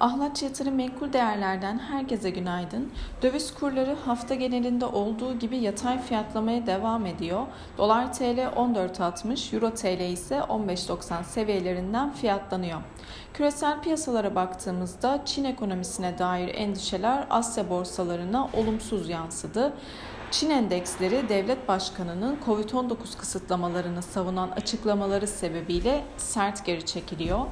Ahlat Yatırım Menkul Değerler'den herkese günaydın. Döviz kurları hafta genelinde olduğu gibi yatay fiyatlamaya devam ediyor. Dolar TL 14.60, Euro TL ise 15.90 seviyelerinden fiyatlanıyor. Küresel piyasalara baktığımızda Çin ekonomisine dair endişeler Asya borsalarına olumsuz yansıdı. Çin endeksleri devlet başkanının Covid-19 kısıtlamalarını savunan açıklamaları sebebiyle sert geri çekiliyor.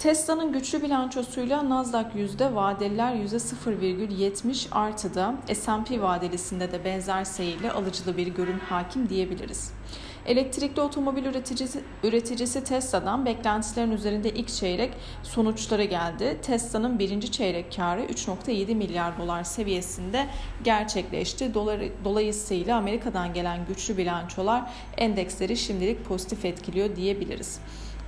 Tesla'nın güçlü bilançosuyla Nasdaq yüzde vadeliler yüzde 0,70 artıda S&P vadelisinde de benzer seyirle alıcılı bir görün hakim diyebiliriz. Elektrikli otomobil üreticisi, üreticisi Tesla'dan beklentilerin üzerinde ilk çeyrek sonuçları geldi. Tesla'nın birinci çeyrek karı 3.7 milyar dolar seviyesinde gerçekleşti. Dolayısıyla Amerika'dan gelen güçlü bilançolar endeksleri şimdilik pozitif etkiliyor diyebiliriz.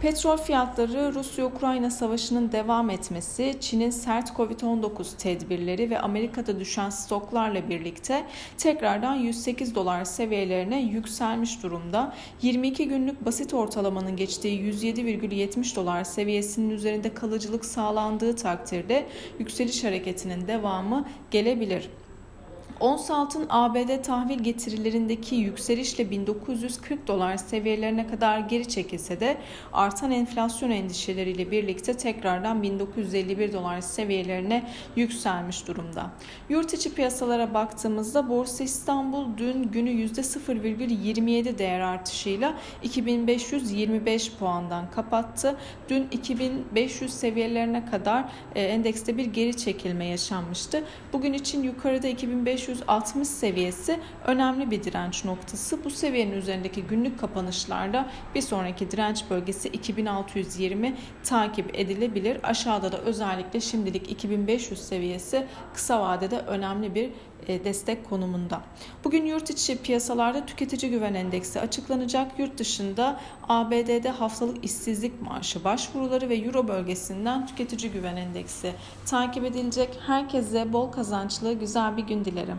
Petrol fiyatları Rusya-Ukrayna savaşının devam etmesi, Çin'in sert Covid-19 tedbirleri ve Amerika'da düşen stoklarla birlikte tekrardan 108 dolar seviyelerine yükselmiş durumda. 22 günlük basit ortalamanın geçtiği 107,70 dolar seviyesinin üzerinde kalıcılık sağlandığı takdirde yükseliş hareketinin devamı gelebilir. Ons altın ABD tahvil getirilerindeki yükselişle 1940 dolar seviyelerine kadar geri çekilse de artan enflasyon endişeleriyle birlikte tekrardan 1951 dolar seviyelerine yükselmiş durumda. Yurt içi piyasalara baktığımızda Borsa İstanbul dün günü %0,27 değer artışıyla 2525 puandan kapattı. Dün 2500 seviyelerine kadar e, endekste bir geri çekilme yaşanmıştı. Bugün için yukarıda 2500 560 seviyesi önemli bir direnç noktası. Bu seviyenin üzerindeki günlük kapanışlarda bir sonraki direnç bölgesi 2620 takip edilebilir. Aşağıda da özellikle şimdilik 2500 seviyesi kısa vadede önemli bir e, destek konumunda. Bugün yurt içi piyasalarda tüketici güven endeksi açıklanacak. Yurt dışında ABD'de haftalık işsizlik maaşı başvuruları ve Euro bölgesinden tüketici güven endeksi takip edilecek. Herkese bol kazançlı güzel bir gün dilerim.